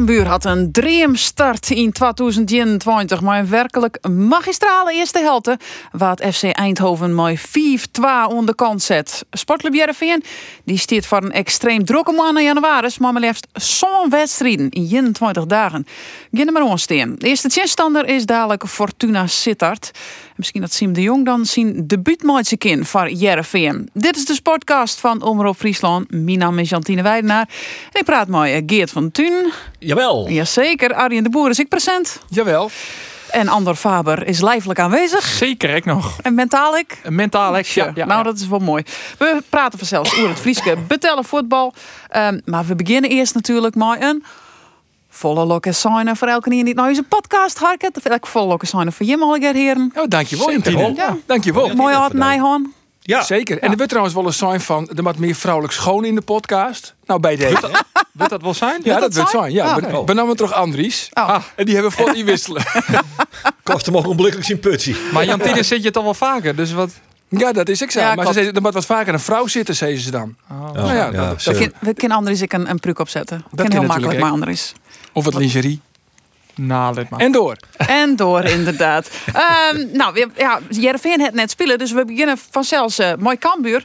Cambuur had een dreamstart in 2021, maar een werkelijk magistrale eerste helte, het FC Eindhoven mooi 4-2 onder kant zet. Sportclub Jereveen die stiert voor een extreem drukke maand januari, maar maar liefst zo'n wedstrijden in 21 dagen. Gaan maar onsteen. De eerste tjenstander is dadelijk Fortuna Sittard. Misschien dat Siem de Jong dan zien debuutmaatje kin voor Jereveen. Dit is de sportcast van Omroep Friesland. Mijn naam is Jantine Weidenaar. En ik praat met Geert van Thun. Jawel. Jazeker, Arjen de Boer is ik present. Jawel. En Andor Faber is lijfelijk aanwezig. Zeker, ik nog. En mentaal ik. Mentaal, ik, ja. ja, nou, dat is wel mooi. We praten vanzelfs over het Frieske betellen voetbal. Ehm, maar we beginnen eerst natuurlijk met een volle lokke signen voor elke die niet naar onze podcast harket. Of elke volle lokke signen voor je mogelijk heren. Oh, dankjewel, Jantine. Ja. Dankjewel. Mooi had. Nijhoorn. Ja. Zeker. En er wordt trouwens wel een sign van, er moet meer vrouwelijk schoon in de podcast. Nou, bij deze. Wil dat wel zijn? Ja, dat dat wordt zijn? Ja, Ah. ben, benamen toch Andries. Oh. Ah, en die hebben voor die wisselen. Kost hem ogenblikkelijk zijn putsie. Maar Jantine zit je toch wel vaker, dus wat... ja, dat is ik zo. Ja, maar ze zei, er moet wat vaker een vrouw zitten, zeiden ze dan. nou ja, dat-. We kunnen- We kunnen Andries ik een, een pruik opzetten. Dat kan heel makkelijk, maar Andries. Of wat lingerie. Nou, let maar. En door. En door, inderdaad. Ehm, nou, we, ja, het net spelen, dus we beginnen vanzelfs eh mooi Kambuur.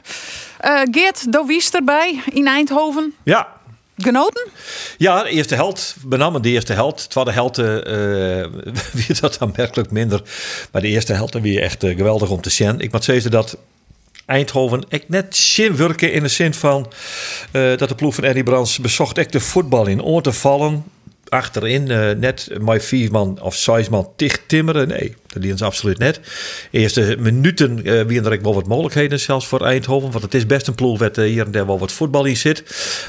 Eh Geert, Dowies erbij in Eindhoven. Ja. Genoten? Ja, de eerste held, benamen de eerste held. Tweede held, eh wie dat aanmerkelijk minder. Maar de eerste held weer echt geweldig om te zien. Ik moet zeggen dat Eindhoven echt net zin werken in de zin van eh, dat de ploeg van Eddie Brands bezocht echt de voetbal in oor te vallen. Achterin eh, net maar vier man of zes man dicht timmeren. Nee, dat ze absoluut net. Eerste minuten eh wie er ook wel wat mogelijkheden zelfs voor Eindhoven. Want het is best een ploeg waar eh, hier en daar wel wat voetbal in zit.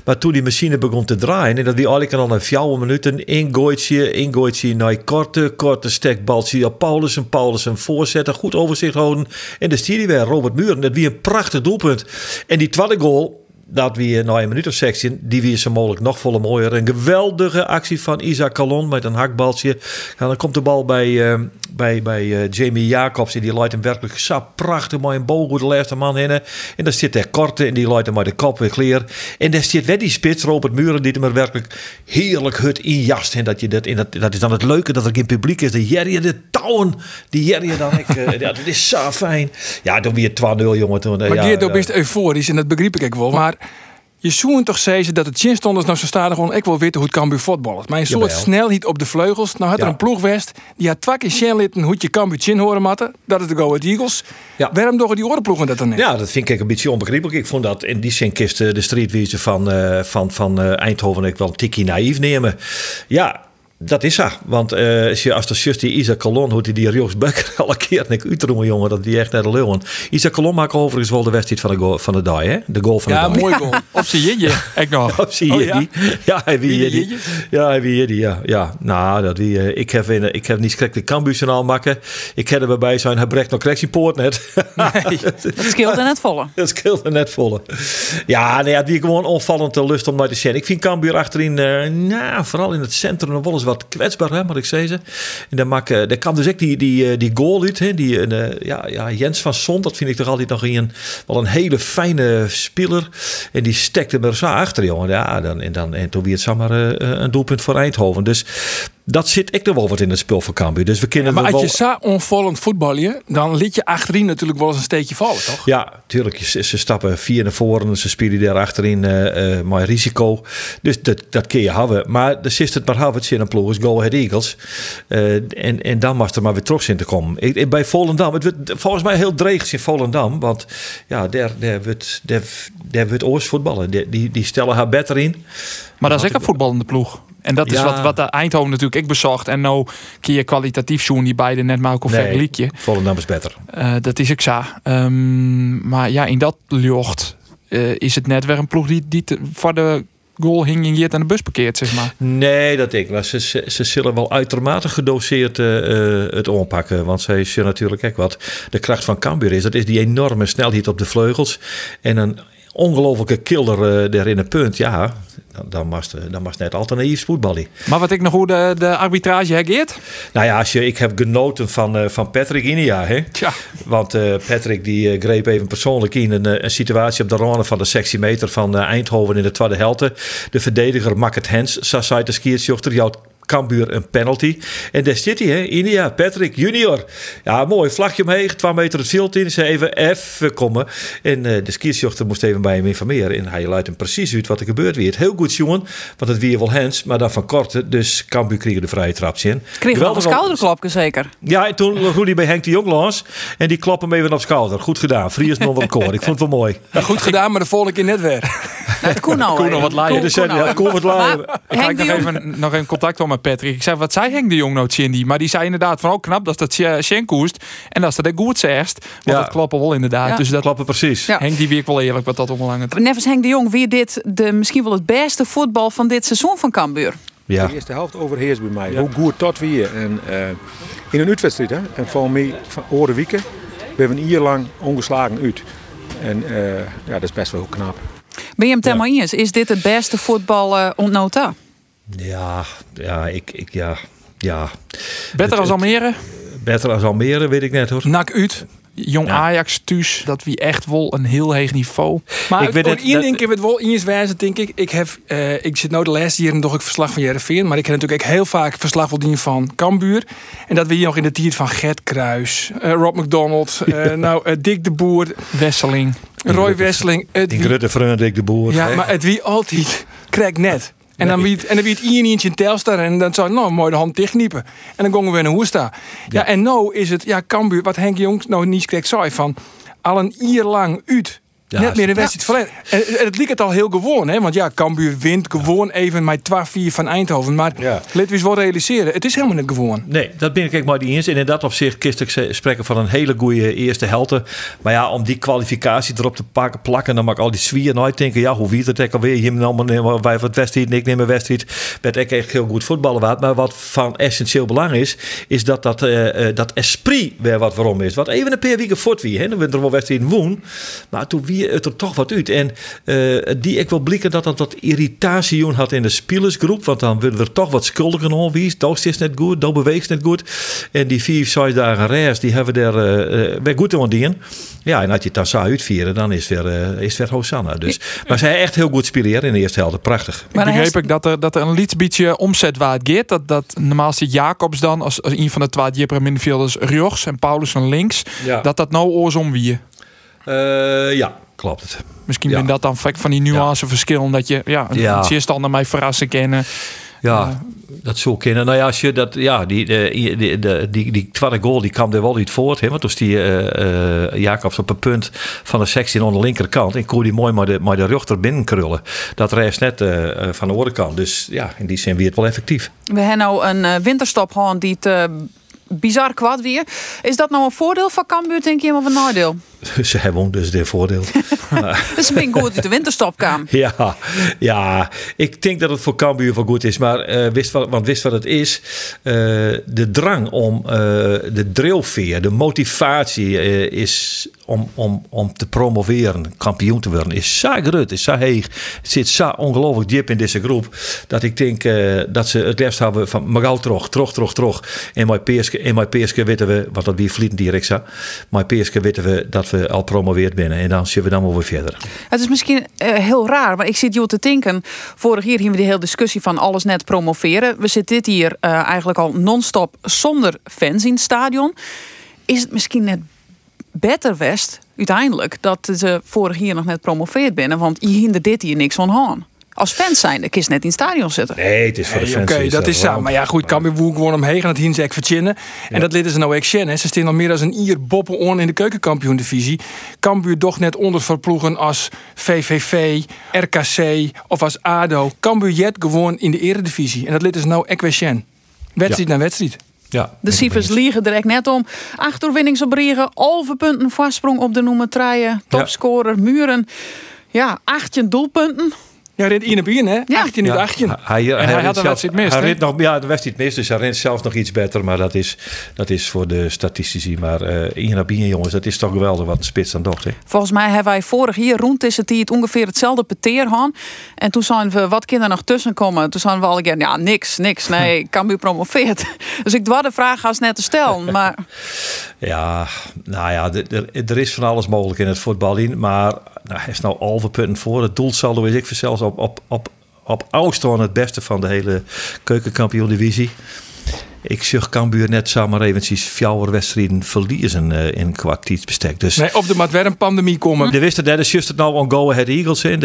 Maar toen die machine begon te draaien. En dat die eigenlijk al een vier minuten ingooitje. Ingooitje naar korte, korte stekbaltje op Paulussen. Paulussen voorzetten. Goed overzicht houden. En de stier weer Robert Muren. Dat wie een prachtig doelpunt. En die tweede goal dat we na een minuut of 16, die weer zo mogelijk nog volle mooier. Een geweldige actie van Isaac Calon met een hakbaltje. En dan komt de bal bij, eh, bij, bij eh, Jamie Jacobs. En die leidt hem werkelijk sap prachtig mooi een goed de laatste man in. En dan zit hij korte en die leidt hem maar de kop weer clear. En daar zit weer die spits, Robert Muren, die hem er werkelijk heerlijk hut injast. En dat, je dat, en dat, dat is dan het leuke dat er geen publiek is. De jerry, de touwen, die jerry dan. Ik, eh, ja, dat is zo fijn. Ja, toen weer 2-0 jongen. Toen, eh, Maar ja, Geert, is euforisch en dat begreep ik ook wel. Maar je zoen toch zeggen dat het chinstonders nou zo stadig gewoon ik wil weten hoe het Cambuur voetballen. Maar een soort snelheid op de vleugels. Nou had er Ja. een ploegwest die had twee keer Shenlitten hoe je Cambuur chin horen matten. Dat is de Go Ahead Eagles. Ja. Waarom doen die orenploegen dat dan niet? Ja, dat vind ik een beetje onbegrijpelijk. Ik vond dat in die zin kist eh, de streetwezen van, eh, van, van eh, Eindhoven ik wel een tikkie naïef nemen. Ja, dat is zo. Want eh, als je als de just die Isaac Colon, hoe die die Joost Becker alle keer ik uitroemen, jongen, dat die echt naar de leeuwen. Isaac Colon maakt overigens wel de wedstrijd van de, goal, van de dag, hè? De goal van Ja, de dag. mooi goal. Op zijn jitje, ik nog. Oh, zie je Oh, ja? die? Ja, hij wie Wie je die. Ja, hij wie je die, ja. ja. Nou, dat wie, eh, ik heb, in, ik heb niet schrik de Cambuurjournaal maken. Ik heb er bij zijn, hij breekt nog correctiepoort net. Het scheelt in het volle. Dat scheelt er net volle. Ja, nee, ja, die gewoon onvallend de lust om naar te zien. Ik vind Cambuur achterin, eh, nou, vooral in het centrum, nog wel eens wat kwetsbaar, hè, moet ik zeggen. En dan, maak, eh, daar kan dus ook die, die, eh, die goal uit, hè, die, eh, ja, ja, Jens van Son, dat vind ik toch altijd nog een, wel een hele fijne speler. En die stekte er zo achter, jongen. Ja, dan, en, dan, en toen weer het zomaar een doelpunt voor Eindhoven. Dus dat zit ik nog wel wat in het spel van Cambuur. Dus we kunnen Maar er als wel... je zo onvallend voetballen, dan liet je achterin natuurlijk wel eens een steekje vallen, toch? Ja, tuurlijk. Ze, ze stappen vier naar voren. Ze spelen daar achterin eh eh maar risico. Dus dat, dat kun je hebben. Maar de zit het maar hebben het in een ploeg is Go Ahead Eagles. Eh, en, en dan mag er maar weer terug in te komen. Ik, ik- bij Volendam, het wordt volgens mij heel dreigend in Volendam. Want ja, daar, daar wordt, daar, daar wordt oors voetballen. Die, die, die stellen haar beter in. Maar dat is ook een voetballende ploeg. En dat is Ja. wat, wat de Eindhoven natuurlijk ik bezocht. En nou kun je kwalitatief zoen die beide net maar ook een vergelijkje. Volendam is beter. Eh, dat is ik zo. Ehm, maar ja, in dat lucht eh, is het net weer een ploeg die, die te- voor de goal hing in Jit aan de bus parkeert, zeg maar. Nee, dat ik. Maar ze, ze, ze zullen wel uitermate gedoseerd eh, het aanpakken. Want zij zien natuurlijk ook wat de kracht van Cambuur is. Dat is die enorme snelheid op de vleugels. En een ongelofelijke killer uh, in een punt. Ja, dan was het, dan was het net alternatief voetballen. Maar wat ik nog hoe de, de arbitrage hergeert? Nou ja, als je, ik heb genoten van, uh, van Patrick Inia. Hè? Tja. Want uh, Patrick die greep even persoonlijk in een, een situatie op de ronde van de sectiemeter van Eindhoven in de tweede helte. De verdediger Makkert Hens, zei de skiersjochter, jouw Cambuur een penalty. En daar zit hij, hè? India, Patrick junior. Ja, mooi. Vlagje omheen, twee meter het veld in. Ze even even komen. En uh, de skiersjochter moest even bij hem informeren. En hij luidt hem precies uit wat er gebeurd weer. Heel goed, jongen. Want het weer wel hens, maar dan van korte. Dus Cambuur kreeg de vrije trap in. Kreeg wel een schouderklopje zeker? Ja, en toen groeide bij Henk de Jong langs. En die klap hem even op schouder. Goed gedaan. Fries nog wel koor. Ik vond het wel mooi. Ja, goed gedaan, maar de volgende keer net weer. Het kon nou. Koen nog wat laaien. Dus ja, kon wat laaien. Ik ga nog even, nog even contact op met Patrick. Ik zei, wat zei Henk de Jong nou Cindy? Maar die zei inderdaad van, oh knap dat dat Schenkoest. En dat is dat goed zegt. Want Ja. dat kloppen wel inderdaad. Ja. Dus dat Klappen precies. Ja. Henk die week wel eerlijk wat dat omlangt. Nevens Henk de Jong weer dit de, misschien wel het beste voetbal van dit seizoen van Cambuur. Ja. De eerste helft overheerst bij mij. Hoe goed tot weer. En eh, in een uitwedstrijd, hè. En voor mij, van orde weken, we hebben een jaar lang ongeslagen uit. En eh, ja, dat is best wel knap. Ben je hem helemaal eens? Is dit het beste voetbal uh, ontnota? Ja, ja, ik, ik, ja, ja. Beter als Almere. Beter als Almere, weet ik net hoor. Nak uit. Jong Ja. Ajax thuis. Dat wie echt wel een heel hoog niveau. Maar Ik weet één ding ik het wel eens wijzen, denk ik. Ik, heb, eh, ik zit nou de laatste jaren toch ik verslag van Jereveen. Maar ik heb natuurlijk ook heel vaak verslag wel dien van Cambuur. En dat we hier nog in de tijd van Gert Kruis, eh, Rob McDonald, eh, nou, Dick de Boer, Wesseling. Roy Wesseling. Grutte Frederik de Boer. ja, maar het wie altijd krijgt net. En dan wie en dan wie het eentje in Telstar en dan zou nou mooi de hand dichtkniepen. En dan gingen we naar Hoesta. Ja. en nou is het ja Cambuur wat Henk Jongs nou niet kreeg zei van al een jaar lang uit. Ja, Net meer een ja. wedstrijd verleden. En, en het liep het al heel gewoon, hè? Want ja, Cambuur wint gewoon even met 12-4 van Eindhoven. Maar Ja. laten we eens wel realiseren. Het is helemaal niet gewoon. Nee, dat ben ik ook maar niet eens. En in dat opzicht kist ik ze- spreken van een hele goede eerste helte. Maar ja, om die kwalificatie erop te pakken, plakken, dan mag ik al die zwier nooit denken. Ja, hoe wie het ook alweer? Hier allemaal wij van het wedstrijd, ik neem een wedstrijd. Werd ik echt heel goed voetballen waard. Maar wat van essentieel belang is, is dat dat, eh, eh, dat esprit weer wat waarom is. Wat even een paar weken voort wie, hè? Dan wint er wel wedstrijd woon. Maar toen wie het er toch wat uit. En eh, die ik wil blikken dat dat wat irritatie had in de spielersgroep. Want dan willen er toch wat schuldigen aan wie. Dat is net goed, dat beweegt net goed. En die vier, zes dagen reis, die hebben daar eh, eh, weer goed aan dienen. Ja, en als je het dan zou uitvieren, dan is het weer, is het weer Hosanna. Dus, maar zij echt heel goed spelen in de eerste helft. Prachtig. Maar ik begreep ik dat er, dat er een liets beetje omzet waard gaat. Dat, dat normaal zit Jacobs dan als, als een van de twee dieper middenvelders rechts en Paulus van links. Ja, Dat dat nou oorsom wie. Eh, ja klopt het. Misschien Ja. ben dat dan vaak van die nuanceverschillen. Dat je ja, een Ja. naar mij verrassen kennen. Ja, dat zou kunnen. Nou ja, als je dat, ja, die, die, die, die, die, die tweede goal die kwam er wel niet voort. Hè? Want toen die eh, eh, Jacobs op een punt van de sectie aan de linkerkant. En kon die mooi maar de, maar de rug er binnen krullen. Dat reist net eh, van de onderkant. Dus ja, in die zin weer het wel effectief. We hebben nou een eh, winterstop gehad die het eh, bizar kwad weer. Is dat nou een voordeel van Cambuur, denk je, of een nadeel? Ze hebben dus dit voordeel. Dus ik ben goed uit de winterstop kwam. Ja, ja, ik denk dat het voor Cambuur wel goed is. Maar eh, wist wat, want wist wat het is? Eh, de drang om, eh, de drilveer, de motivatie is om, om, om te promoveren, kampioen te worden, is zo groot, is zo heeg. Het zit zo ongelooflijk diep in deze groep. Dat ik denk dat ze het liefst hebben van Magal terug, terug, terug, terug. En mijn Peerske, en mijn Peerske weten we, want dat wie vlieten direct zo. Maar Peerske weten we dat we al promoveerd binnen. En dan zien we dan wel weer verder. Het is misschien eh, heel raar, maar ik zit hier te denken. Vorig jaar hadden we de hele discussie van alles net promoveren. We zitten dit hier eh, eigenlijk al non-stop zonder fans in stadion. Is het misschien net beter west, uiteindelijk, dat ze vorig jaar nog net promoveerd binnen? Want je hindert dit hier niks van aan. Als fans zijn, dan kies net in het stadion zitten. Nee, het is voor de fans. Oké, dat is zo. ramp. Maar ja, goed, Cambuur woe gewoon omheen en dat hien ze echt verzinnen. En dat litten ze nou echt. Ze staan al meer dan een ier boppen on in de keukenkampioen-divisie. Cambuur toch net onderverploegen als VVV, RKC of als ADO. Cambuur jet gewoon in de eredivisie. En dat litten ze nou echt weer zien. Wedstrijd na wedstrijd. Ja, De cijfers liegen direct net om. Acht overwinnings op Riegen, punten vastsprong op de noemer treien. Topscorer, Muren. Ja, 18 doelpunten. Ja, rent 1 op 1, hè? 18 in Ja, 18. Hij, hij, hij had een wedstrijd mist, Hij rent nog, ja, de wedstrijd mist, dus hij rent zelf nog iets beter. Maar dat is, dat is voor de statistici. Maar eh Ian Abien, jongens, dat is toch geweldig wat een spits dan docht. Hè? Volgens mij hebben wij vorig jaar rond is het die het ongeveer hetzelfde peteer hadden. En toen zijn we wat kinderen nog tussen komen. Toen zijn we al een ja, niks, niks. Nee, Cambuur promoveert. Dus ik dwar de vraag als net te stellen. Maar Ja, nou ja, er is van alles mogelijk in het voetbal in. Maar nou, hij is nou halve punten voor. Het doelsaldo is ik zelfs op, op, op, op het beste van de hele keukenkampioen-divisie. Ik zag Cambuur net samen eventjes vier wedstrijden verliezen eh, in tijdsbestek. Dus Nee, of er moet weer een pandemie komen. Je wist het, dat is juist het nou aan Go Ahead Eagles in.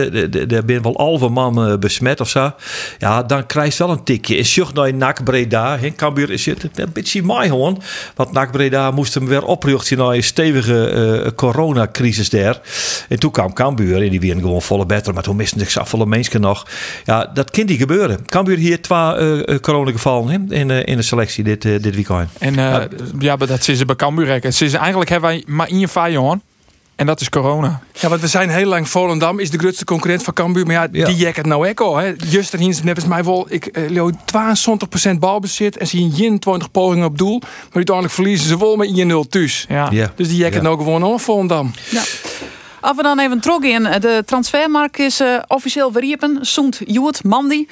Daar ben wel halve man eh, besmet of zo. Ja, dan krijg je wel een tikje. Is zucht naar NAC Breda. hè. Cambuur is het een beetje mij gewoon. Want NAC Breda moest hem weer opruchten naar een stevige eh, coronacrisis daar. En toen kwam Cambuur en die werden gewoon volle beter. Maar toen misten zich zoveel mensen nog. Ja, dat kan die gebeuren. Cambuur hier twee uh, coronagevallen in, eh, in de selectie dit, eh, dit weekend. En eh, ja, maar dat is ze bij Cambuur rekken. Ze is eigenlijk hebben wij maar één vijand. En dat is corona. Ja, want we zijn heel lang Volendam is de grootste concurrent van Cambuur. Maar ja, Ja. die jek het nou ook al. Hè. Juster Hins, net als mij wel, ik uh, leo 72% balbezit en zien 21 pogingen op doel. Maar uiteindelijk verliezen ze wel met 1-0 thuis. Ja. Ja. Dus die jek het Ja. nou gewoon al Volendam. ja. Als we dan even terug in. De transfermarkt is eh, officieel verriepen. Soent Joet, Mandy.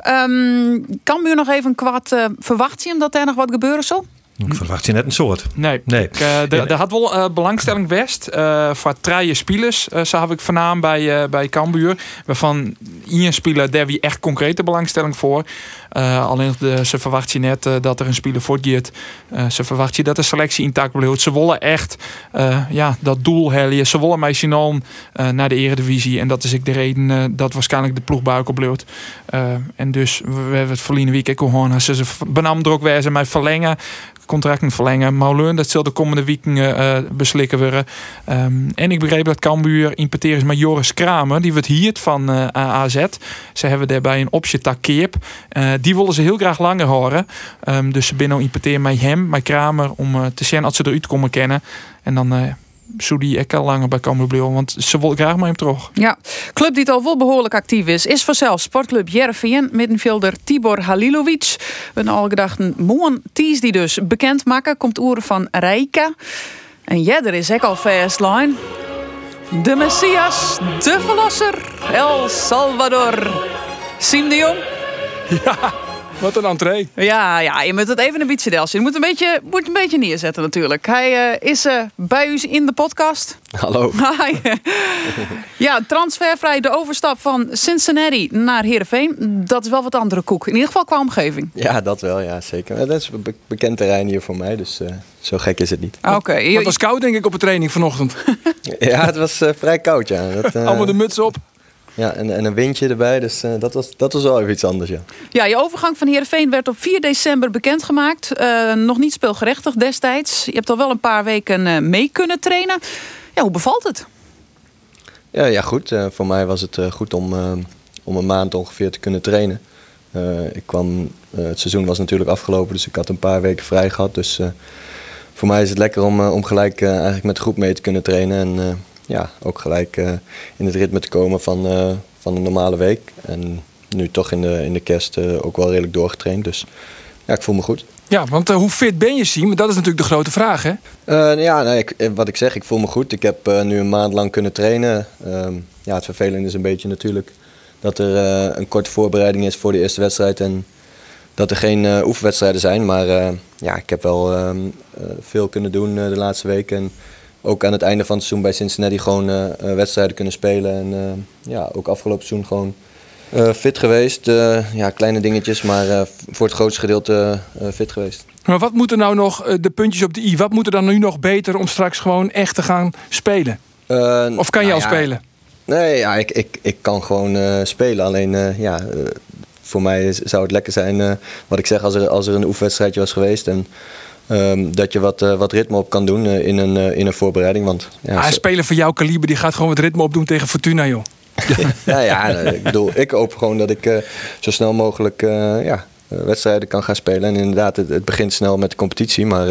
Ehm Cambuur nog even kwart uh, verwacht je hem dat er nog wat gebeuren zal? Ik verwacht je net een soort. Nee. Nee. Ik, eh, de- Ja. Er had wel eh, belangstelling west eh voor treien spelers. eh zo heb ik vanaan bij, eh bij Cambuur. Waarvan één speler daar wie echt concrete belangstelling voor. Eh, alleen ze verwacht je net eh, dat er een speler voortgeeft. Eh ze verwacht je dat de selectie intact blijft. Ze willen echt ja, dat doel hellen. Ze willen mij zien naar de eredivisie. En dat is ook de reden dat waarschijnlijk de ploeg buik. Eh, en dus we, hebben het verleden week gewoon. Ze benam er ook ze mij verlengen contracten verlengen. Maulun, dat zal de komende weken eh, beslikken worden. Ehm, en ik begreep dat Cambuur importeren is met Joris Kramer. Die wordt hier van eh, AZ. Ze hebben daarbij een optie takeep. Eh die willen ze heel graag langer horen. Ehm, dus ze binnen importeren met hem, met Kramer. Om eh, te zien als ze eruit komen kennen. En dan... eh zou die ik al langer bij blijven, want ze wil graag met hem terug. Ja, club die al wel behoorlijk actief is, is vanzelf Sportclub Jereveen. Middenvelder Tibor Halilovic. We hebben al gedacht, moon Ties die dus bekend maken. Komt oeren van Rijka. En ja, er is ook al fastline. De Messias, de Verlosser, El Salvador. Jong. Wat een entree. Ja, ja, je moet het even een beetje delsen. Je moet een beetje, moet een beetje neerzetten natuurlijk. Hij eh, is eh, bij u in de podcast. Hallo. Hi. ja, transfervrij de overstap van Cincinnati naar Heerenveen. Dat is wel wat andere koek. In ieder geval qua omgeving. Ja, dat wel, ja, zeker. Dat is een be- bekend terrein hier voor mij, dus eh, zo gek is het niet. Oké. Het was koud denk ik op de training vanochtend. Ja, het was eh, vrij koud, ja. Dat, eh, Allemaal de muts op. ja en, en een windje erbij, dus eh, dat, was, dat was wel even iets anders, ja. Ja, je overgang van Heerenveen werd op 4 december bekendgemaakt. Eh nog niet speelgerechtig destijds. Je hebt al wel een paar weken eh, mee kunnen trainen. Ja, hoe bevalt het? Ja, ja goed. Voor mij was het goed om, om een maand ongeveer te kunnen trainen. Ik kwam, het seizoen was natuurlijk afgelopen, dus ik had een paar weken vrij gehad. Dus voor mij is het lekker om, om gelijk eigenlijk met de groep mee te kunnen trainen. En ja, ook gelijk eh, in het ritme te komen van, eh, van een normale week. En nu toch in de, in de kerst eh, ook wel redelijk doorgetraind. Dus ja, ik voel me goed. Ja, want hoe fit ben je, Siem? Dat is natuurlijk de grote vraag, hè? Ja, nee, ik, eh, wat ik zeg, ik voel me goed. Ik heb nu een maand lang kunnen trainen. Ehm, ja, het vervelende is een beetje natuurlijk dat er een korte voorbereiding is voor de eerste wedstrijd. En dat er geen oefenwedstrijden zijn. Maar ja, ik heb wel ehm, eh, veel kunnen doen de laatste weken. En ook aan het einde van het seizoen bij Cincinnati gewoon eh, eh, wedstrijden kunnen spelen. En eh, ja, ook afgelopen seizoen gewoon fit geweest. Ja, kleine dingetjes, maar voor het grootste gedeelte fit geweest. Maar wat moeten nou nog de puntjes op de i? Wat moet er dan nu nog beter om straks gewoon echt te gaan spelen? Of kan je nou al ja, spelen? Nee, ja, ik, ik, ik kan gewoon spelen. Alleen ja, voor mij zou het lekker zijn, wat ik zeg, als er, als er een oefenwedstrijdje was geweest. En ehm, dat je wat, eh, wat ritme op kan doen eh, in, een, eh, in een voorbereiding. Want ja, Ah, een speler van jouw kaliber die gaat gewoon het ritme opdoen tegen Fortuna, joh. ja, ja nee, ik bedoel, ik hoop gewoon dat ik zo snel mogelijk ja, wedstrijden kan gaan spelen. En inderdaad, het, het begint snel met de competitie. Maar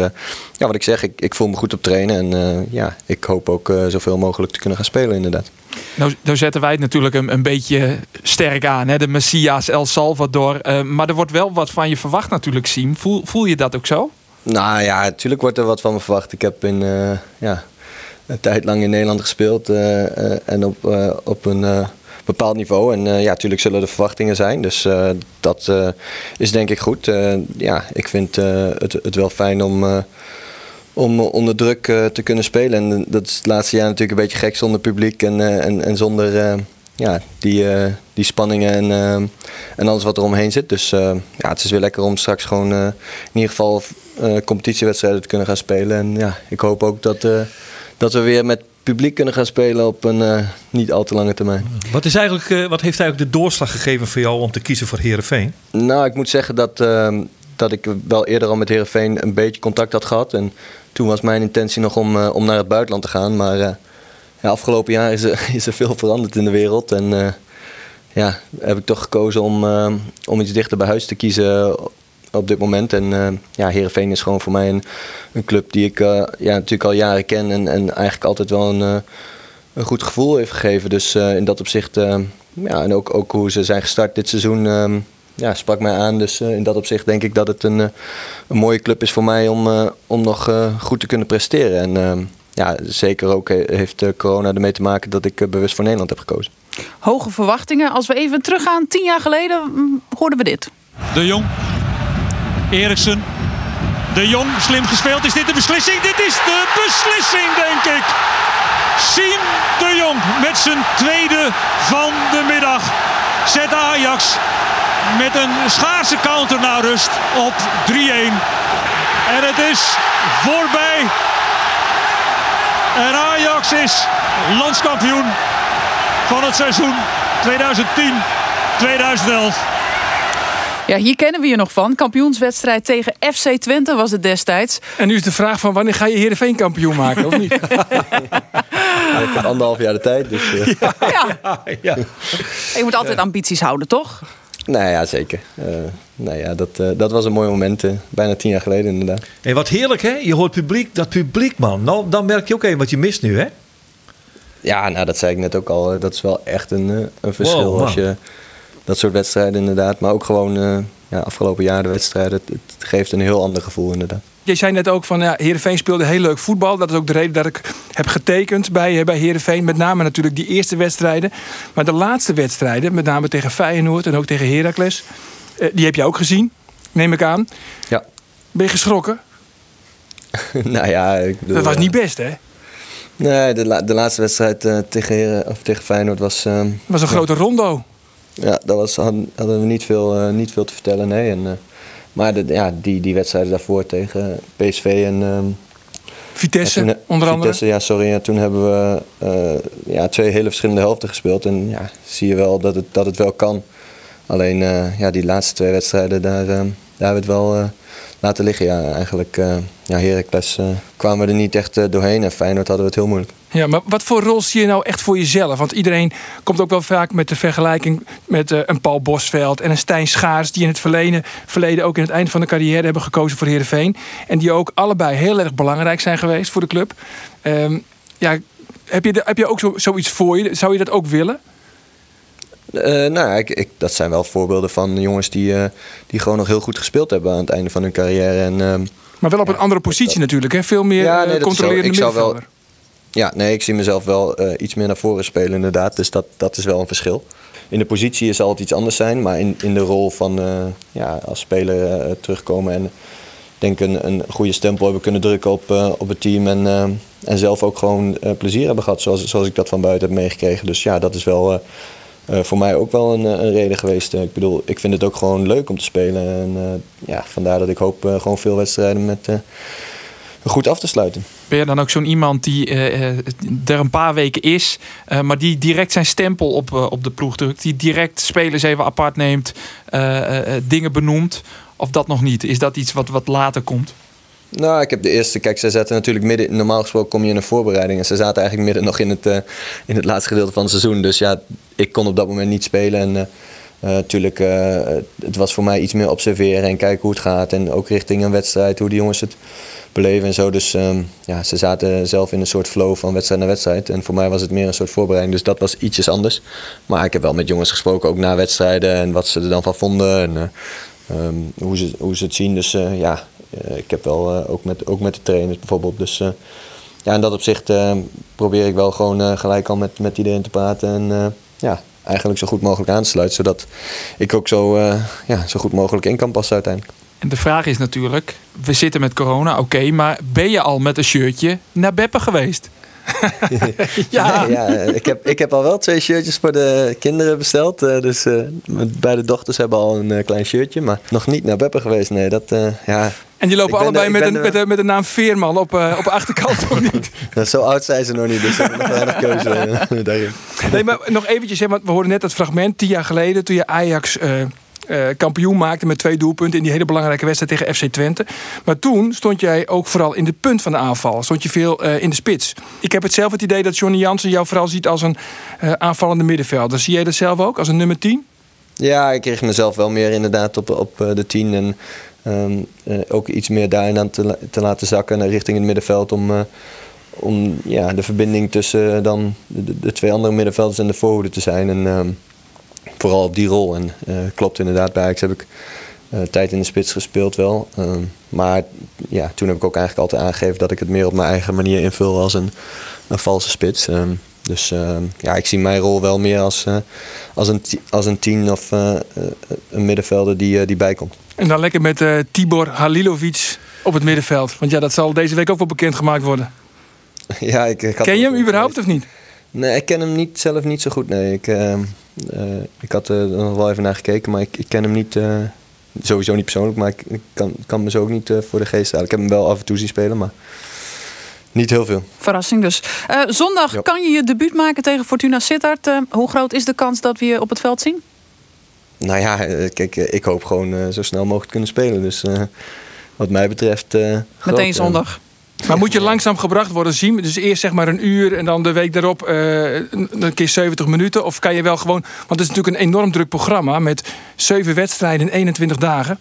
ja, wat ik zeg, ik, ik voel me goed op trainen. En ja, ik hoop ook zoveel mogelijk te kunnen gaan spelen, inderdaad. Nou, nou zetten wij het natuurlijk een, een beetje sterk aan. Hè? De Messias El Salvador. Maar er wordt wel wat van je verwacht natuurlijk, Siem. Voel, voel je dat ook zo? Nou ja, natuurlijk wordt er wat van me verwacht. Ik heb in, uh, ja, een tijd lang in Nederland gespeeld. en op, op een bepaald niveau. En ja, natuurlijk zullen er verwachtingen zijn. Dus dat is denk ik goed. ja, ik vind het, het wel fijn om om onder druk te kunnen spelen. En dat is het laatste jaar natuurlijk een beetje gek zonder publiek en, en, en zonder ja, die, die spanningen en, en alles wat er omheen zit. Dus ja, het is weer lekker om straks gewoon in ieder geval competitiewedstrijden te kunnen gaan spelen. En ja, ik hoop ook dat, dat we weer met publiek kunnen gaan spelen op een niet al te lange termijn. Wat, is eigenlijk, wat heeft eigenlijk de doorslag gegeven voor jou om te kiezen voor Herenveen? Nou, ik moet zeggen dat, dat ik wel eerder al met Herenveen een beetje contact had gehad. En toen was mijn intentie nog om, om naar het buitenland te gaan. Maar ja, afgelopen jaar is er, is er veel veranderd in de wereld. En uh, ja, heb ik toch gekozen om, om iets dichter bij huis te kiezen op dit moment. En uh, ja, Heerenveen is gewoon voor mij een, club die ik ja, natuurlijk al jaren ken. En, en eigenlijk altijd wel een, een goed gevoel heeft gegeven. Dus in dat opzicht, ja, en ook, ook hoe ze zijn gestart dit seizoen ehm, ja, sprak mij aan. Dus in dat opzicht denk ik dat het een, een mooie club is voor mij om, om nog goed te kunnen presteren. En ehm, ja, zeker ook heeft corona ermee te maken dat ik bewust voor Nederland heb gekozen. Hoge verwachtingen. Als we even teruggaan, tien jaar geleden mm, hoorden we dit. De Jong, Eriksen, De Jong, slim gespeeld. Is dit de beslissing? Dit is de beslissing, denk ik. Siem de Jong met zijn tweede van de middag. Zet Ajax met een schaarse counter naar rust op 3-1. En het is voorbij. En Ajax is landskampioen van het seizoen 2010-2011. Ja, hier kennen we je nog van. Kampioenswedstrijd tegen FC Twente was het destijds. En nu is de vraag van wanneer ga je Heerenveen kampioen maken, of niet? ja, ik heb anderhalf jaar de tijd, dus... Uh... Ja. ja. ja. Je moet altijd ambities houden, toch? Nou ja, zeker. Uh, nou ja, dat, uh, dat was een mooi moment. Uh, bijna tien jaar geleden inderdaad. En wat heerlijk hè? Je hoort publiek, dat publiek man. Nou, dan merk je ook even wat je mist nu hè? Ja, nou dat zei ik net ook al. Dat is wel echt een, een verschil wow, als je dat soort wedstrijden inderdaad. Maar ook gewoon ja, afgelopen jaar de wedstrijden. Het, het geeft een heel ander gevoel inderdaad. Je zei net ook van ja, Heerenveen speelde heel leuk voetbal. Dat is ook de reden dat ik heb getekend bij, bij Heerenveen. Met name natuurlijk die eerste wedstrijden. Maar de laatste wedstrijden, met name tegen Feyenoord en ook tegen Heracles. Eh, die heb je ook gezien, neem ik aan. Ja. Ben je geschrokken? nou ja, ik bedoel, Dat was niet best, hè? Nee, de, de laatste wedstrijd uh, tegen, Heren, of tegen Feyenoord was... Uh, was een grote rondo. Ja, daar was, hadden, we niet veel, uh, niet veel te vertellen, nee. En, maar de, ja, die, die wedstrijden daarvoor tegen PSV en... Um, Vitesse, toen, onder andere? Vitesse, ja, sorry. Ja, toen hebben we uh, ja, twee hele verschillende helften gespeeld. En ja, zie je wel dat het, dat het wel kan. Alleen uh, ja, die laatste twee wedstrijden, daar, uh, daar hebben we het wel laten liggen. Ja, eigenlijk, ja, Heracles kwamen we er niet echt doorheen. En Feyenoord hadden we het heel moeilijk. Ja, maar wat voor rol zie je nou echt voor jezelf? Want iedereen komt ook wel vaak met de vergelijking met uh, een Paul Bosveld en een Stijn Schaars, die in het verleden, verleden ook in het eind van de carrière hebben gekozen voor Heerenveen. En die ook allebei heel erg belangrijk zijn geweest voor de club. Um, ja, heb je, heb je ook zo, zoiets voor je? Zou je dat ook willen? Uh, nou, ik, ik, dat zijn wel voorbeelden van jongens die, uh, die gewoon nog heel goed gespeeld hebben aan het einde van hun carrière. En, uh, maar wel op een andere positie natuurlijk, hè? Veel meer ja, nee, controlerende middenvelder. Ja, nee, ik zie mezelf wel iets meer naar voren spelen inderdaad. Dus dat, dat is wel een verschil. In de positie zal het iets anders zijn, maar in, in de rol van ja, als speler terugkomen en denk een, een goede stempel hebben kunnen drukken op, op het team. En, en zelf ook gewoon plezier hebben gehad, zoals, zoals ik dat van buiten heb meegekregen. Dus ja, dat is wel voor mij ook wel een, een reden geweest. ik bedoel, ik vind het ook gewoon leuk om te spelen. En ja, vandaar dat ik hoop gewoon veel wedstrijden met goed af te sluiten. Ben je dan ook zo'n iemand die er een paar weken is, maar die direct zijn stempel op, op de ploeg drukt, die direct spelers even apart neemt, dingen benoemt, of dat nog niet? Is dat iets wat, wat later komt? Nou, ik heb de eerste. Kijk, ze zaten natuurlijk midden. Normaal gesproken kom je in een voorbereiding. En ze zaten eigenlijk midden nog in het, in het laatste gedeelte van het seizoen. Dus ja, ik kon op dat moment niet spelen. En natuurlijk, het was voor mij iets meer observeren en kijken hoe het gaat. En ook richting een wedstrijd, hoe die jongens het beleven en zo. Dus ehm, ja, ze zaten zelf in een soort flow van wedstrijd naar wedstrijd. En voor mij was het meer een soort voorbereiding, dus dat was ietsjes anders. Maar ik heb wel met jongens gesproken, ook na wedstrijden en wat ze er dan van vonden. En, ehm, hoe, ze, hoe ze het zien. Dus ja, ik heb wel ook, met, ook met de trainers bijvoorbeeld. Dus ja, in dat opzicht probeer ik wel gewoon gelijk al met, met iedereen te praten. En ja, eigenlijk zo goed mogelijk aan te sluiten. Zodat ik ook zo, ja, zo goed mogelijk in kan passen uiteindelijk. En de vraag is natuurlijk, we zitten met corona, oké, maar ben je al met een shirtje naar Beppe geweest? ja. ja, ik, heb, ik heb al wel twee shirtjes voor de kinderen besteld. Dus uh, beide dochters hebben al een klein shirtje, maar nog niet naar Beppe geweest. Nee, dat, ja, en die lopen allebei met, een, met, de, met de naam Veerman op, uh, op de achterkant, of niet? zo oud zijn ze nog niet, dus ze hebben nog weinig keuze uh, daarin. Nee, maar nog eventjes, hè, want we hoorden net het fragment tien jaar geleden... toen je Ajax uh, kampioen maakte met twee doelpunten... in die hele belangrijke wedstrijd tegen FC Twente. Maar toen stond jij ook vooral in de punt van de aanval. Stond je veel in de spits. Ik heb het zelf het idee dat Johnny Jansen jou vooral ziet als een aanvallende middenvelder. Zie jij dat zelf ook, als een nummer 10? Ja, ik kreeg mezelf wel meer inderdaad op, op de 10 en... Um, ook iets meer daarin aan te, te laten zakken richting het middenveld. Om, uh, om ja, de verbinding tussen dan de, twee andere middenvelders en de voorhoede te zijn. En um, vooral op die rol. En uh, klopt inderdaad, bij Ajax heb ik tijd in de spits gespeeld wel. Um, maar ja, toen heb ik ook eigenlijk altijd aangegeven dat ik het meer op mijn eigen manier invul als een, een valse spits. Dus ja, ik zie mijn rol wel meer als, als, een, als een tien of een middenvelder die, die bijkomt. En dan lekker met uh, Tibor Halilovic op het middenveld. Want ja, dat zal deze week ook wel bekendgemaakt worden. Ja, ik, ik ken je hem überhaupt of niet? Nee, ik ken hem niet, zelf niet zo goed. Nee, ik, uh, uh, ik had er nog wel even naar gekeken, maar ik, ik ken hem niet, sowieso niet persoonlijk, maar ik, ik kan, kan me zo ook niet voor de geest halen. Ik heb hem wel af en toe zien spelen, maar niet heel veel. Verrassing dus. zondag kan je je debuut maken tegen Fortuna Sittard. hoe groot is de kans dat we je op het veld zien? Nou ja, eh, kijk, eh, ik hoop gewoon uh, zo snel mogelijk kunnen spelen. Dus uh, wat mij betreft. Meteen zondag. Maar moet je langzaam gebracht worden zien? Dus eerst zeg maar een uur en dan de week daarop een keer 70 minuten? Of kan je wel gewoon. Want het is natuurlijk een enorm druk programma met zeven wedstrijden in 21 dagen.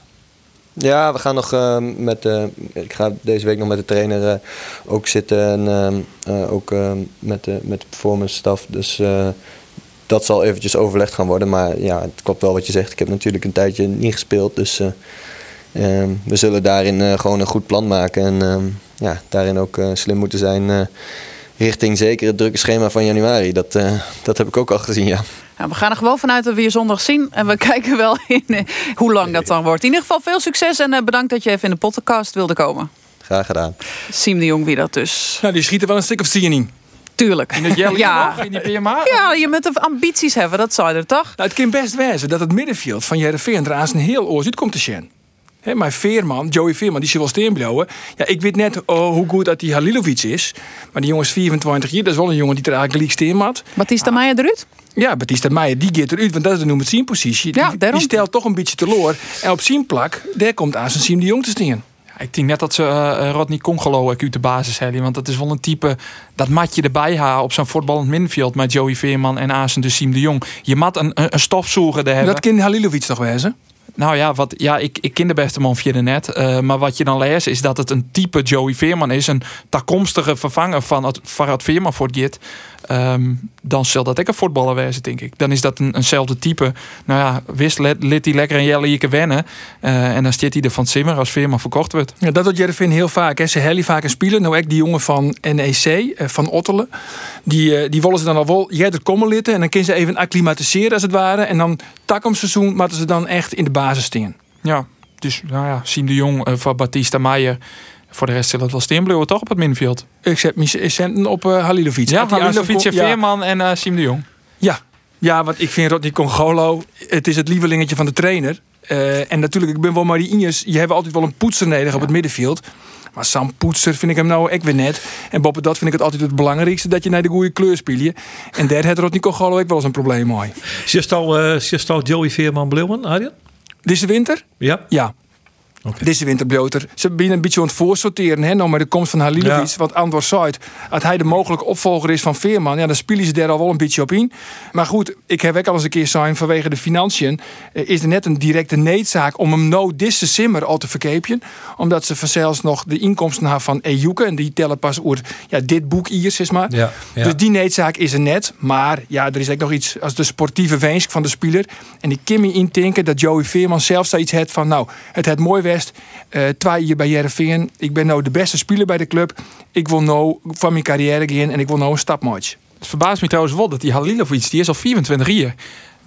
Ja, we gaan nog met. ik ga deze week nog met de trainer ook zitten. En ook met, de, met de performance staf. Dus dat zal eventjes overlegd gaan worden. Maar ja, het klopt wel wat je zegt. Ik heb natuurlijk een tijdje niet gespeeld. Dus uh, we zullen daarin uh, gewoon een goed plan maken. En uh, ja, daarin ook slim moeten zijn richting zeker het drukke schema van januari. Dat, dat heb ik ook al gezien, ja. Nou, we gaan er gewoon vanuit dat we je zondag zien. En we kijken wel in hoe lang dat dan wordt. In ieder geval veel succes en bedankt dat je even in de podcast wilde komen. Graag gedaan. Siem de Jong wie dat dus. Nou, die schieten wel een stuk of tien in. Tuurlijk. In het ja. in die PMA? Ja, je moet de ambities hebben, dat zou je er toch? Nou, het kan best wezen dat het middenveld van Jereveen er een heel oorzuit komt te zien. He, maar Veerman, Joey Veerman, die wel blijven. Ja, ik weet net oh, hoe goed dat die Halilovic is. Maar die jongen is 24 jaar. Dat is wel een jongen die er eigenlijk liek steen had. Batista ah. Meijer eruit? Ja, Batista Meijer, die gaat eruit. Want dat is de nummer 10 positie. Ja, die, die, stelt toch een beetje teloor. En op zijn plak, daar komt aan zijn Siem de Jong te staan. Ik denk net dat ze uh, Rodney Congolo uit de basis hebben. Want dat is wel een type dat matje erbij ha op zo'n voetballend middenveld met Joey Veerman en Asen de Siem de Jong. Je mat een, een stofzoeger hebben. Dat kind Halilovic toch wezen? Nou ja, wat, ja ik, ik ken de beste man via de net. Uh, maar wat je dan leest is dat het een type Joey Veerman is. Een toekomstige vervanger van het Farad Veerman voor het Ehm, dan zal dat ook een voetballer wezen, denk ik. Dan is dat een, eenzelfde type. Nou ja, wist lid hij lekker een jelle hier wennen. Uh, en dan stiet hij er van Simmer als firma verkocht wordt. Ja, dat doet Jervin heel vaak. Hè. Ze hellen vaak een speler. Nou, ik die jongen van NEC, eh, van Ottelen. Die, uh, die willen ze dan al wel jij er komen litten. En dan kunnen ze even acclimatiseren als het ware. En dan takom seizoen moeten ze dan echt in de basis stingen. Ja, dus nou ja, Siem de Jong van Batista Meijer. Voor de rest zal het wel steenbleeuwen toch op het middenveld. Ik zet mijn centen op uh, Halilovic. Ja, Halilovic, Veerman en uh, Siem de Jong. Ja. ja, want ik vind Rodney Congolo... het is het lievelingetje van de trainer. Uh, en natuurlijk, ik ben wel maar die Injes... je hebt altijd wel een poetser nodig op het middenveld. Maar Sam Poetser vind ik hem nou ook weer net. En boven dat vind ik het altijd het belangrijkste... dat je naar de goede kleur speelt. En daar heeft Rodney Congolo ook wel eens een probleem mee. Zie je al Joey Veerman bleven, Arjen? Deze winter? Ja. Ja. Deze winter bloter. Ze beginnen een beetje aan het voorsorteren, hè, nou met de komst van Halilovic. Ja. Want Andor Zuid, als hij de mogelijke opvolger is van Veerman, ja, dan spelen ze daar al wel een beetje op in. Maar goed, ik heb ook al eens een keer zijn vanwege de financiën, eh, is er net een directe noodzaak om hem nou deze simmer al te verkeepjen. Omdat ze vanzelfs nog de inkomsten hebben van Ejuke en die tellen pas over ja, dit boek hier, zeg maar. Ja, ja. Dus die noodzaak is er net. Maar ja, er is ook nog iets als de sportieve wens van de speler. En ik kan me intinken dat Joey Veerman zelf zoiets heeft van... nou, het het mooi west, eh twee hier bij Jereveen. Ik ben nou de beste speler bij de club. Ik wil nou van mijn carrière gaan en ik wil nou een stap maken. Het verbaast me trouwens wel dat die Halilovic, die is al 24 jaar.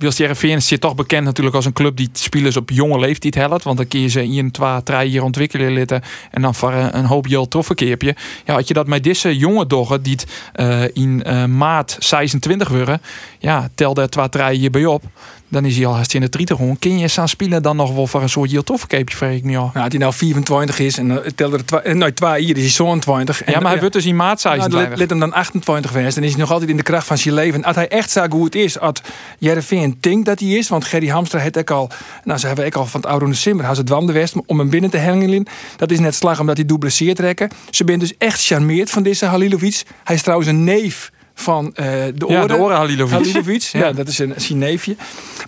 Wils is hier toch bekend natuurlijk als een club die spelers op jonge leeftijd helpt. Want dan kun je ze in twee, drie jaar ontwikkelen litten. En dan voor een, een hoop jaar troffenkeerpje. Ja, had je dat met deze jonge doggen die eh, in eh, maart 26 worden. Ja, tel daar twee, drie jaar bij op. Dan is hij al haast in de 30 gewoon. Kun je zijn spelen dan nog wel voor een soort jaar troffenkeerpje, vraag ik me al. Nou, als hij nou 24 is en uh, telde er twee, eh, nou, twee hier is hij zo'n 20. Ja, maar hij wordt dus in maart Nou, 26. let, let hem dan 28 geweest. Dan is hij nog altijd in de kracht van zijn leven. Als hij echt zo goed is, als Jereveen denkt dat hij is. Want Gerry Hamstra heeft ook al, nou ze hebben ook al van het oude Simmer, had het west om hem binnen te hengelen. Dat is net slag omdat hij dublesseert trekken. Ze bent dus echt charmeerd van deze Halilovic. Hij is trouwens een neef van eh, de Ja, oren. de oren Halilovic. Halilovic, ja. Ja. dat is een, zijn neefje.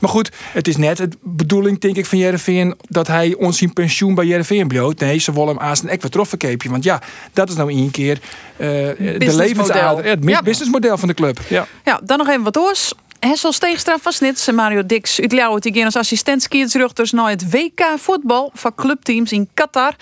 Maar goed, het is net de bedoeling, denk ik, van Jereveen... dat hij ons zijn pensioen bij Jereveen bloot. Nee, ze willen hem aan een ekwatroffenkeepje. Want ja, dat is nou één keer eh, de Businessmodel. levensader. Het Ja. businessmodel van de club. Ja. Ja, dan nog even wat oors. Hessel Steegstra van Snits en Mario Dix uit Ljouwen die gaan als assistent naar het WK voetbal van clubteams in Qatar.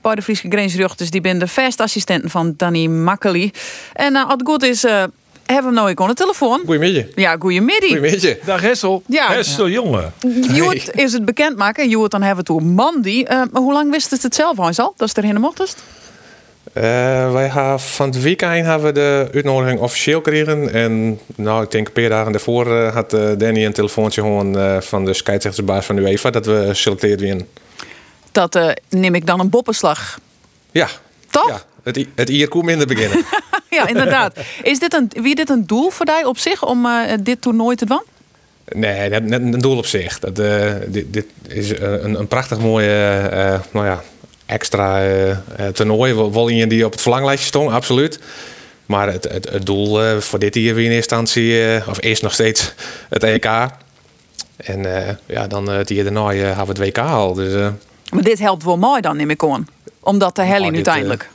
Bij de Friese grensruchters die ben de assistenten van Danny Makkeli. En uh, als het goed is, eh, hebben we hem nou ook aan de telefoon. Goedemiddag. Ja, goeiemiddag. Goedemiddag. Dag Hessel. Ja, Beste jongen. Joet is het bekendmaken. Joet dan hebben we het over Mandy. Eh, maar hoe lang wist het het zelf Hans al? Dat is er helemaal mochtest? Eh, wij hebben van het weekend hebben we de uitnodiging officieel gekregen. En nou, ik denk een paar dagen daarvoor eh, had eh, Danny een telefoontje gewoon eh, van de scheidsrechtersbaas van UEFA dat we geselecteerd werden. Dat eh, neem ik dan een boppenslag. Ja. Toch? Ja, het, het IRQ minder beginnen. Ja, inderdaad. Is dit een, wie dit een doel voor jou op zich om eh, dit toernooi te doen? nee, net, net een doel op zich. Dat, eh, dit, dit is een, een prachtig mooie, eh, nou ja, extra toernooi. Iemand die op het verlanglijstje stond, absoluut. Maar het, het, het doel voor dit jaar weer in eerste instantie, of is nog steeds het EK. En ja, dan het jaar daarna hebben we het WK al. Dus Maar dit helpt wel mooi dan, neem ik aan. Om dat te hellen Nou, dit, uiteindelijk.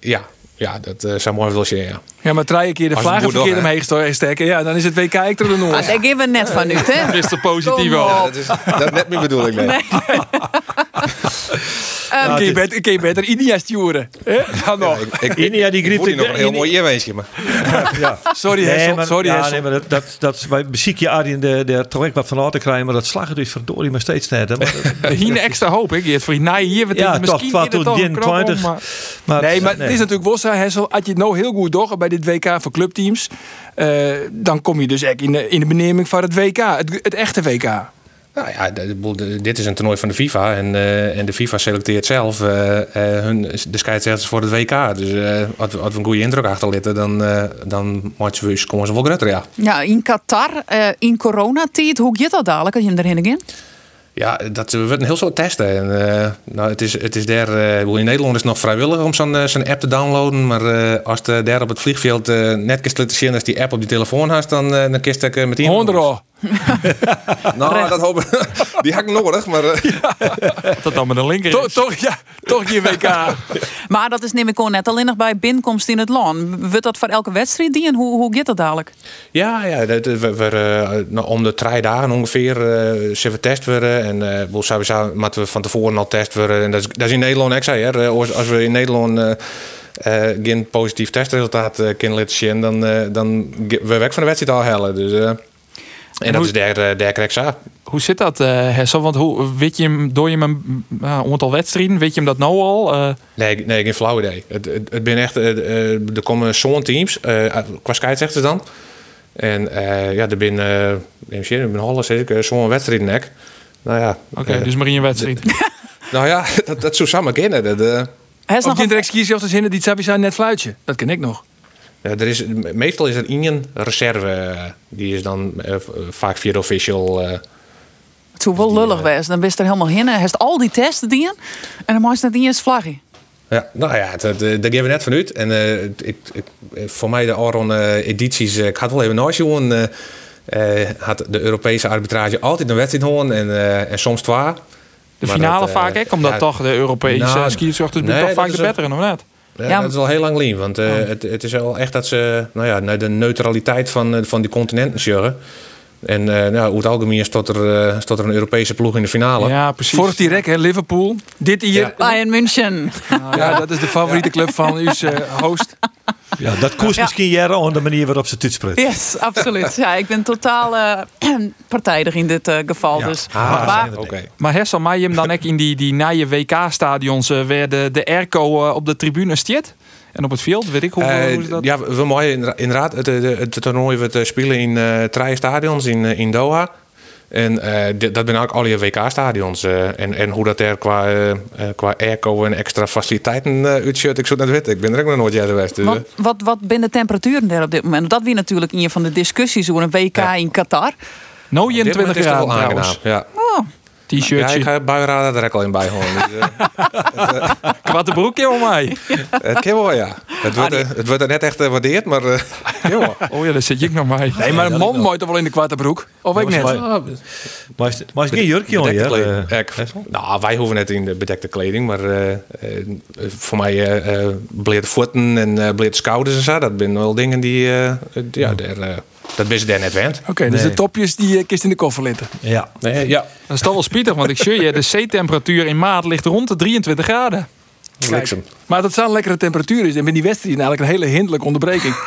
ja, ja, dat eh, zou mooi willen zien, ja. Ja, maar drie keer de Als moet verkeerd omheen steken. Ja, dan is het WK ik er nog. Ah, daar geven we net van uit, hè? Mr. Positief Kom al. op. Dat is dat is net mijn bedoeling, nee. Dan kun je beter, kun je beter India sturen. hè? Dan nog. Ik, ik, India die ik griep hier nog een heel mooi eerweesje, maar... Sorry Nee, Hessel. Sorry ja, nee, maar dat, dat, dat, wij beziek je Arjen de, de toch ook wat van te krijgen, maar dat slagen dus verdorie maar steeds net. hè. Maar, Hier een extra hoop, ik. Het voor je na hier. wat Ja, ik- toch, misschien toch om, 20, maar- maar, Nee, maar het is natuurlijk wel zo, Hessel. Als je het nou heel goed doet bij dit WK voor clubteams... eh, dan kom je dus echt in de, in de beneming van het WK. Het, het echte WK. Nou ja, de- de de- dit is een toernooi van de FIFA. En, eh, en de FIFA selecteert zelf eh, eh, hun, de scheidsrechters voor het WK. Dus eh, als, we, als we een goede indruk achterlaten, dan, dan komen ze wel groter, ja. Ja, in Qatar, eh, in coronatijd, hoe gaat dat dadelijk als je hem erheen gaat? Ja, dat we een heel soort testen. En, eh, nou, het, is, het is daar, eh, in Nederland is het nog vrijwillig om zo'n zo'n app te downloaden. Maar eh, als je daar op het vliegveld net kunt laten zien als die app op die telefoon had, dan, dan kist ik meteen. Honderd Nou, dat hopen Die had ik nodig, maar eh, Dat dan met een linker Toch, is. toch, ja, toch je WK. Maar dat is neem ik net alleen nog bij binnenkomst in het land. Wordt dat voor elke wedstrijd die en hoe, hoe gaat dat dadelijk? ja, ja dat, we, we, eh, nou, om de drie dagen ongeveer eh zullen we test worden. En eh wel sowieso moeten we van tevoren al test worden. En dat is, dat is in Nederland ook zo. Hè. Eh, Als, als we in Nederland eh, eh, geen positief testresultaat eh, kunnen laten zien, dan, eh, dan we weg van de wedstrijd al hellen. Dus, eh, en, dat hoe- is daar, eh, ik. Hoe zit dat, eh Hessel? Want hoe, weet je hem, door je hem uh, aantal wedstrijden, weet je hem dat nou al? Eh, Nee, nee, geen flauw idee. Het, het, het ben echt, eh, eh, er komen zo'n teams, eh, qua scheidsrechters dan. En eh, ja, er ben, eh neem je, er ben half zeker zo'n wedstrijd nek. Nou ja, Oké, eh, dus maar in een wedstrijd. nou ja, dat, dat zou samen kennen. Dat, eh, Hij is nog je een- direct kiezen of de zinnen die Tsabi zei net fluitje. Dat ken ik nog. Ja, er is, meestal is er één reserve. eh, Die is dan eh, vaak via de official. eh, Het zou wel lullig wezen. Dan bist er helemaal heen. Hij heeft al die testen die en dan maakt het niet eens vlaggie. Ja, nou ja, daar geven we net van uit. En eh, ik, ik, voor mij de Aron edities, ik had wel even naast eh had de Europese arbitrage altijd een wedstrijd horen en, eh, en soms twee. De Maar finale dat, eh, vaak, hè? Omdat ja, toch de Europese nou, nee, toch vaak de betere, of net? Ja, Ja. dat is al heel lang lien. Want eh, het, het is wel echt dat ze nou ja, naar de neutraliteit van, eh, van die continenten zorgen. En eh nou, over het algemeen staat er, eh, staat er een Europese ploeg in de finale. Ja, precies. Vorig direct, hè, Liverpool. Dit hier. Ja. Bayern München. Ja, dat is de favoriete club van uw eh, host. Ja, dat koest Ja. misschien jaren aan de manier waarop ze het uitspreekt. Yes, absoluut. Ja, ik ben totaal eh, partijdig in dit eh, geval. Ja. Dus. Ah, maar, oké. Maar Hessel, maar je hem dan ook in die, die nije WK-stadions uh, waar de, de airco eh, op de tribune stiet? En op het veld, weet ik hoe, Eh, hoe is dat? ja, we mooi inderdaad. Het, het, het toernooi eh, spelen in eh drie stadions in, eh, in Doha. En eh, dit- dat zijn ook alle WK-stadions. eh, en, en hoe dat er qua, eh, qua airco en extra faciliteiten uh, uitziet, ik zou het net weten. Ik ben er ook nog nooit jaren geweest. dus, wat, wat, wat zijn de temperaturen daar op dit moment? Dat weer natuurlijk een van de discussies over een WK Ja. in Qatar. Nou, Op dit 21 moment is het graden trouwens. Ja. Oh, ja, T-shirtje, ik ga buienraden er ook al in bij horen. Dus, eh, kwarte broekje om mij. het kan wel, ja. Het wordt, eh, het wordt er net echt gewaardeerd, maar... eh, wel. Oh ja, daar zit ik nog bij. Nee, maar een man moet toch wel in de kwarte broek? Of ik net? Maar, maar is, maar is geen jurkje eh, Ja, ik- nou, wij hoeven net in de bedekte kleding, maar eh, eh, voor mij eh eh, bleerde voeten en eh bleerde schouders en zo, dat zijn wel dingen die, eh, ja, daar, eh, dat ben ze daar net wend. Oké, dus Nee. de topjes die eh, kist in de koffer litten. Ja. Nee, ja, Dat is toch wel spietig, want ik zie je, de C-temperatuur in maart ligt rond de 23 graden. bliksem. Maar dat het zo'n lekkere temperatuur is. En met die wedstrijd eigenlijk een hele hinderlijke onderbreking.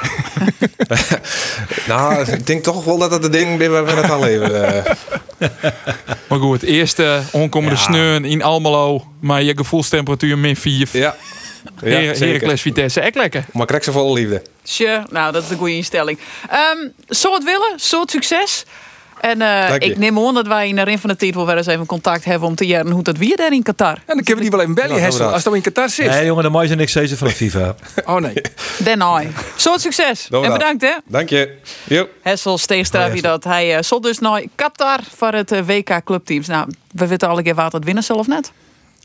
Nou, ik denk toch wel dat dat de ding is waar we het al leven. eh. Maar goed, eerste onkomende Ja. sneeuw in Almelo, maar je gevoelstemperatuur min 4. ja, ja Her zeker. Heracles Vitesse, echt lekker. Maar krijg ze vol liefde. tje. Nou, dat is een goede instelling. Ehm soort willen, soort succes. En eh, je. ik neem aan dat wij in de rin van de tijd wel eens even contact hebben om te jaren hoe dat weer daar in Qatar. En dan kunnen we die wel even bellen, Nou, Hessel. Als dat in Qatar zit. Nee, jongen, de mooiste niks zeggen van FIFA. Oh nee. Den. Soort succes. En dat. bedankt hè. Dank je. Jo. Hessel Steegstra wie dat. Hij uh, zat dus naar Qatar voor het eh, WK clubteams. Nou, we weten alle keer wat het winnen zelf net.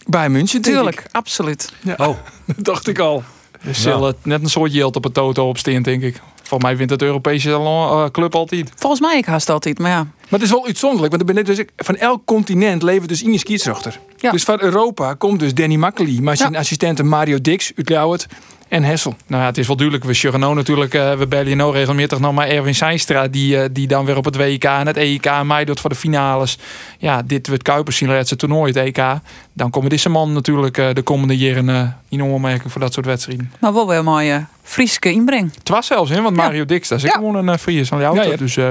Bij München, denk Tuurlijk, ik. absoluut. Oh, Dat dacht ik al. Dus zullen het net een soort yield op het toto opsteen, denk ik. Voor mij wint het Europese eh, club altijd. Volgens mij ik haast altijd, maar ja. Maar het is wel uitzonderlijk, want er ben net dus van elk continent leven dus in skietsrechter. Ja. Dus van Europa komt dus Danny Makkely, maar zijn Ja. assistenten Mario Dix, uit Ljouwert en Hessel. Nou ja, het is wel duidelijk. We nou natuurlijk, eh, we bellen nou regelmatig nog maar Erwin Seinstra, die, eh, die dan weer op het WK en het EK en mij doet voor de finales. Ja, dit wordt Kuipers zien het toernooi, het EK. Dan komen deze man natuurlijk eh, de komende jaren eh, in onmerking voor dat soort wedstrijden. Maar wel weer een mooie Frieske inbreng. Het was zelfs, hè, want Ja. Mario Dix, dat is ook Ja. gewoon een uh, Fries van jou. Ja, ja. Dus eh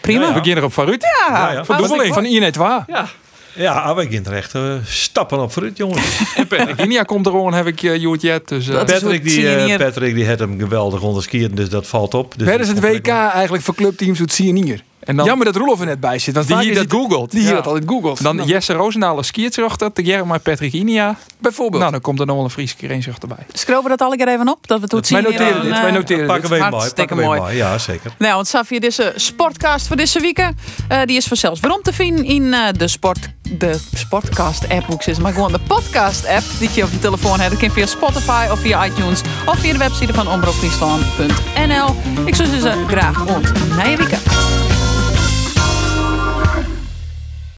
Prima. we beginnen erop vooruit. Ja, Ja, ja. Van Ian Etwa. Ja. Ja, we gaan echt eh, stappen op vooruit, jongens. En Patrick Inia komt er gewoon, heb ik uh, Joert Jet. Dus, eh, Patrick, die. Patrick die had hem geweldig onderskiën, dus dat valt op. Dus Waar is het WK eigenlijk voor clubteams uit Sienier? En dan, Jammer dat Roelof er net bij zit. Want die hier is dat googelt. Die hier Ja. dat altijd googelt. Dan Nou, Jesse Roosendaal als skiertzuchter, te Gerrit maar Patrick Inia. bijvoorbeeld. Nou, dan komt er nog wel een Friese kerinzuchter bij. Schroeven we dat alle keer even op? Dat we het goed zien. wij noteren dit. aan, Wij eh, noteren Pakken dit. we Hartstikke pakken we mooi. mooi. Ja, zeker. Nou, want Safia, deze sportcast voor deze week, eh, die is vanzelfs waarom te vinden in eh, de, sport, de Sportcast-app. Hoe ik zeg, maar gewoon de podcast-app die je op je telefoon hebt. Dat kan via Spotify of via iTunes of via de website van omroepfriesland.nl. Ik zou ze graag ont na je weekend.